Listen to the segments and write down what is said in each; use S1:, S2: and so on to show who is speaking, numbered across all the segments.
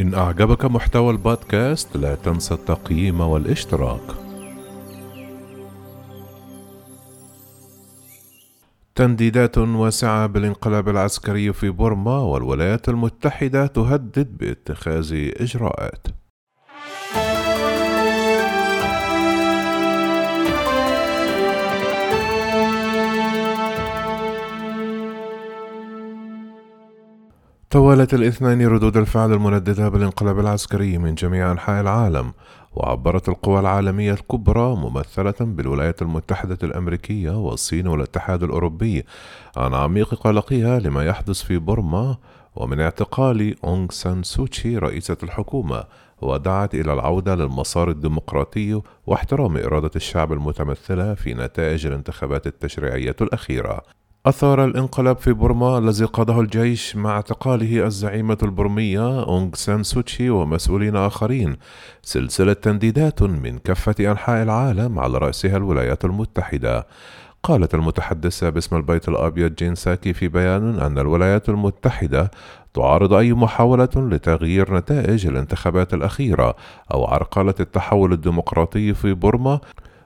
S1: إن أعجبك محتوى البودكاست لا تنسى التقييم والاشتراك. تنديدات واسعة بالانقلاب العسكري في بورما والولايات المتحدة تهدد باتخاذ إجراءات. توالت الاثنين ردود الفعل المنددة بالانقلاب العسكري من جميع أنحاء العالم وعبرت القوى العالمية الكبرى ممثلة بالولايات المتحدة الأمريكية والصين والاتحاد الأوروبي عن عميق قلقها لما يحدث في بورما ومن اعتقال أونغ سان سوتشي رئيسة الحكومة ودعت إلى العودة للمسار الديمقراطي واحترام إرادة الشعب المتمثلة في نتائج الانتخابات التشريعية الأخيرة. أثار الانقلاب في بورما الذي قاده الجيش مع اعتقاله الزعيمة البرمية أونغ سان سوتشي ومسؤولين آخرين. سلسلة تنديدات من كافة أنحاء العالم على رأسها الولايات المتحدة. قالت المتحدثة باسم البيت الأبيض جين ساكي في بيان أن الولايات المتحدة تعارض أي محاولة لتغيير نتائج الانتخابات الأخيرة أو عرقلة التحول الديمقراطي في بورما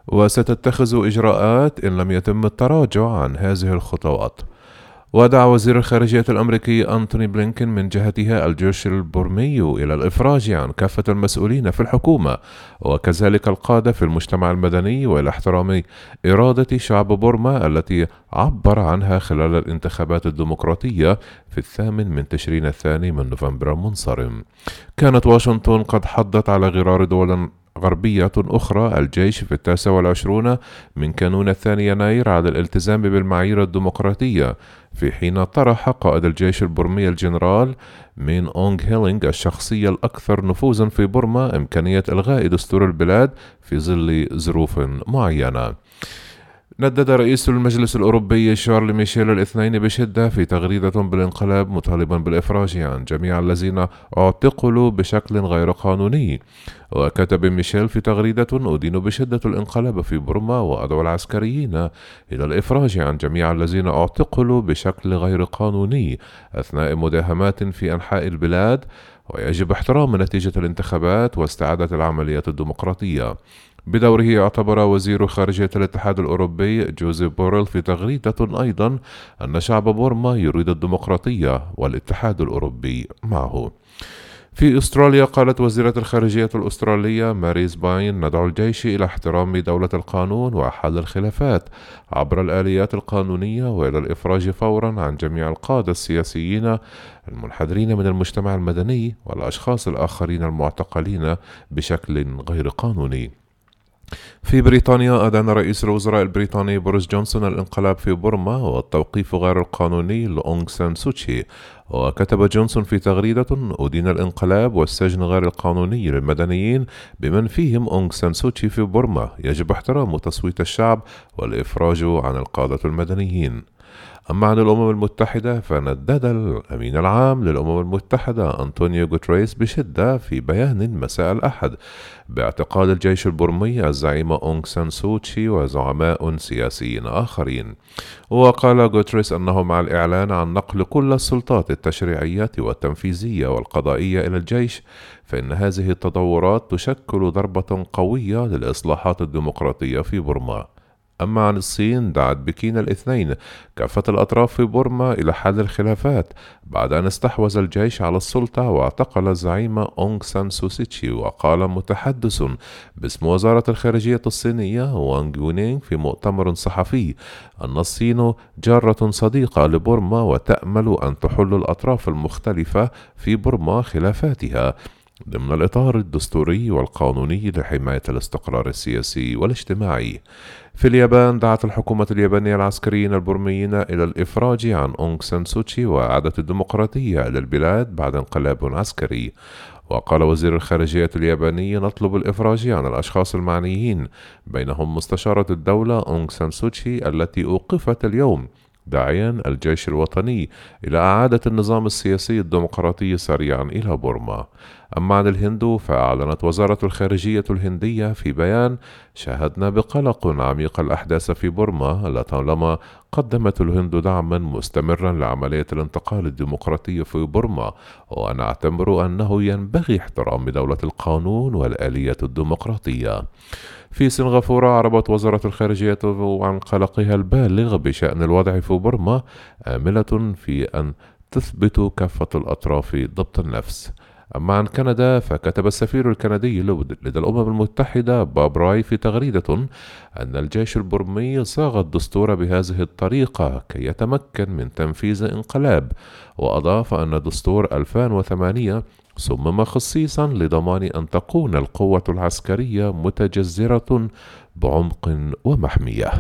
S1: وستتخذ إجراءات إن لم يتم التراجع عن هذه الخطوات. ودعا وزير الخارجية الأمريكي أنتوني بلينكين من جهتها الجيش البرمي إلى الإفراج عن كافة المسؤولين في الحكومة وكذلك القادة في المجتمع المدني وإلى احترام إرادة شعب بورما التي عبر عنها خلال الانتخابات الديمقراطية في الثامن من تشرين الثاني من نوفمبر المنصرم كانت واشنطن قد حضت على غرار دول غربية أخرى الجيش في التاسع والعشرون من كانون الثاني يناير على الالتزام بالمعايير الديمقراطية في حين طرح قائد الجيش البرمي الجنرال مين أونغ هلاينغ الشخصية الأكثر نفوذا في بورما إمكانية إلغاء دستور البلاد في ظل ظروف معينة. ندد رئيس المجلس الأوروبي شارل ميشيل الاثنين بشدة في تغريدة بالانقلاب مطالبا بالإفراج عن جميع الذين اعتقلوا بشكل غير قانوني. وكتب ميشيل في تغريدة أدين بشدة الانقلاب في بورما وأدعو العسكريين إلى الإفراج عن جميع الذين اعتقلوا بشكل غير قانوني أثناء مداهمات في أنحاء البلاد. ويجب احترام نتيجة الانتخابات واستعادة العمليات الديمقراطية. بدوره اعتبر وزير خارجية الاتحاد الأوروبي جوزيف بوريل في تغريدة أيضا أن شعب بورما يريد الديمقراطية والاتحاد الأوروبي معه. في أستراليا قالت وزيرة الخارجية الأسترالية ماريز باين ندعو الجيش إلى احترام دولة القانون وحل الخلافات عبر الآليات القانونية وإلى الإفراج فورا عن جميع القادة السياسيين المنحدرين من المجتمع المدني والأشخاص الآخرين المعتقلين بشكل غير قانوني. في بريطانيا أدان رئيس الوزراء البريطاني بوريس جونسون الانقلاب في بورما والتوقيف غير القانوني لأونغ سان سوتشي. وكتب جونسون في تغريدة أدين الانقلاب والسجن غير القانوني للمدنيين بمن فيهم أونغ سان سوتشي في بورما. يجب احترام تصويت الشعب والإفراج عن القادة المدنيين. أما عن الأمم المتحدة فندد الأمين العام للأمم المتحدة أنطونيو غوتريس بشدة في بيان مساء الأحد باعتقال الجيش البرمي الزعيمة أونغ سان سوتشي وزعماء سياسيين آخرين. وقال غوتريس أنه مع الإعلان عن نقل كل السلطات التشريعية والتنفيذية والقضائية إلى الجيش فإن هذه التطورات تشكل ضربة قوية للإصلاحات الديمقراطية في بورما أما عن الصين دعت بكين الاثنين كافة الأطراف في بورما إلى حل الخلافات بعد أن استحوذ الجيش على السلطة واعتقل الزعيم أونغ سان سوسيتشي وقال متحدث باسم وزارة الخارجية الصينية وانغ يونينغ في مؤتمر صحفي أن الصين جارة صديقة لبورما وتأمل أن تحل الأطراف المختلفة في بورما خلافاتها. ضمن الإطار الدستوري والقانوني لحماية الاستقرار السياسي والاجتماعي. في اليابان دعت الحكومة اليابانية العسكريين البرميين إلى الإفراج عن أونغ سان سوتشي وإعادة الديمقراطية إلى البلاد بعد انقلاب عسكري. وقال وزير الخارجية الياباني نطلب الإفراج عن الأشخاص المعنيين بينهم مستشارة الدولة أونغ سان سوتشي التي أوقفت اليوم داعيا الجيش الوطني إلى إعادة النظام السياسي الديمقراطي سريعا إلى بورما. أما عن الهند فأعلنت وزارة الخارجية الهندية في بيان شاهدنا بقلق عميق الأحداث في بورما لطالما قدمت الهند دعما مستمرا لعملية الانتقال الديمقراطي في بورما. ونعتبر أنه ينبغي احترام دولة القانون والآلية الديمقراطية. في سنغافورة أعربت وزارة الخارجية عن قلقها البالغ بشأن الوضع في بورما آملة في أن تثبت كافة الأطراف ضبط النفس. أما عن كندا فكتب السفير الكندي لدى الأمم المتحدة باب راي في تغريدة أن الجيش البرمي صاغ الدستور بهذه الطريقة كي يتمكن من تنفيذ انقلاب وأضاف أن دستور 2008 صمم خصيصا لضمان أن تكون القوة العسكرية متجذرة بعمق ومحمية.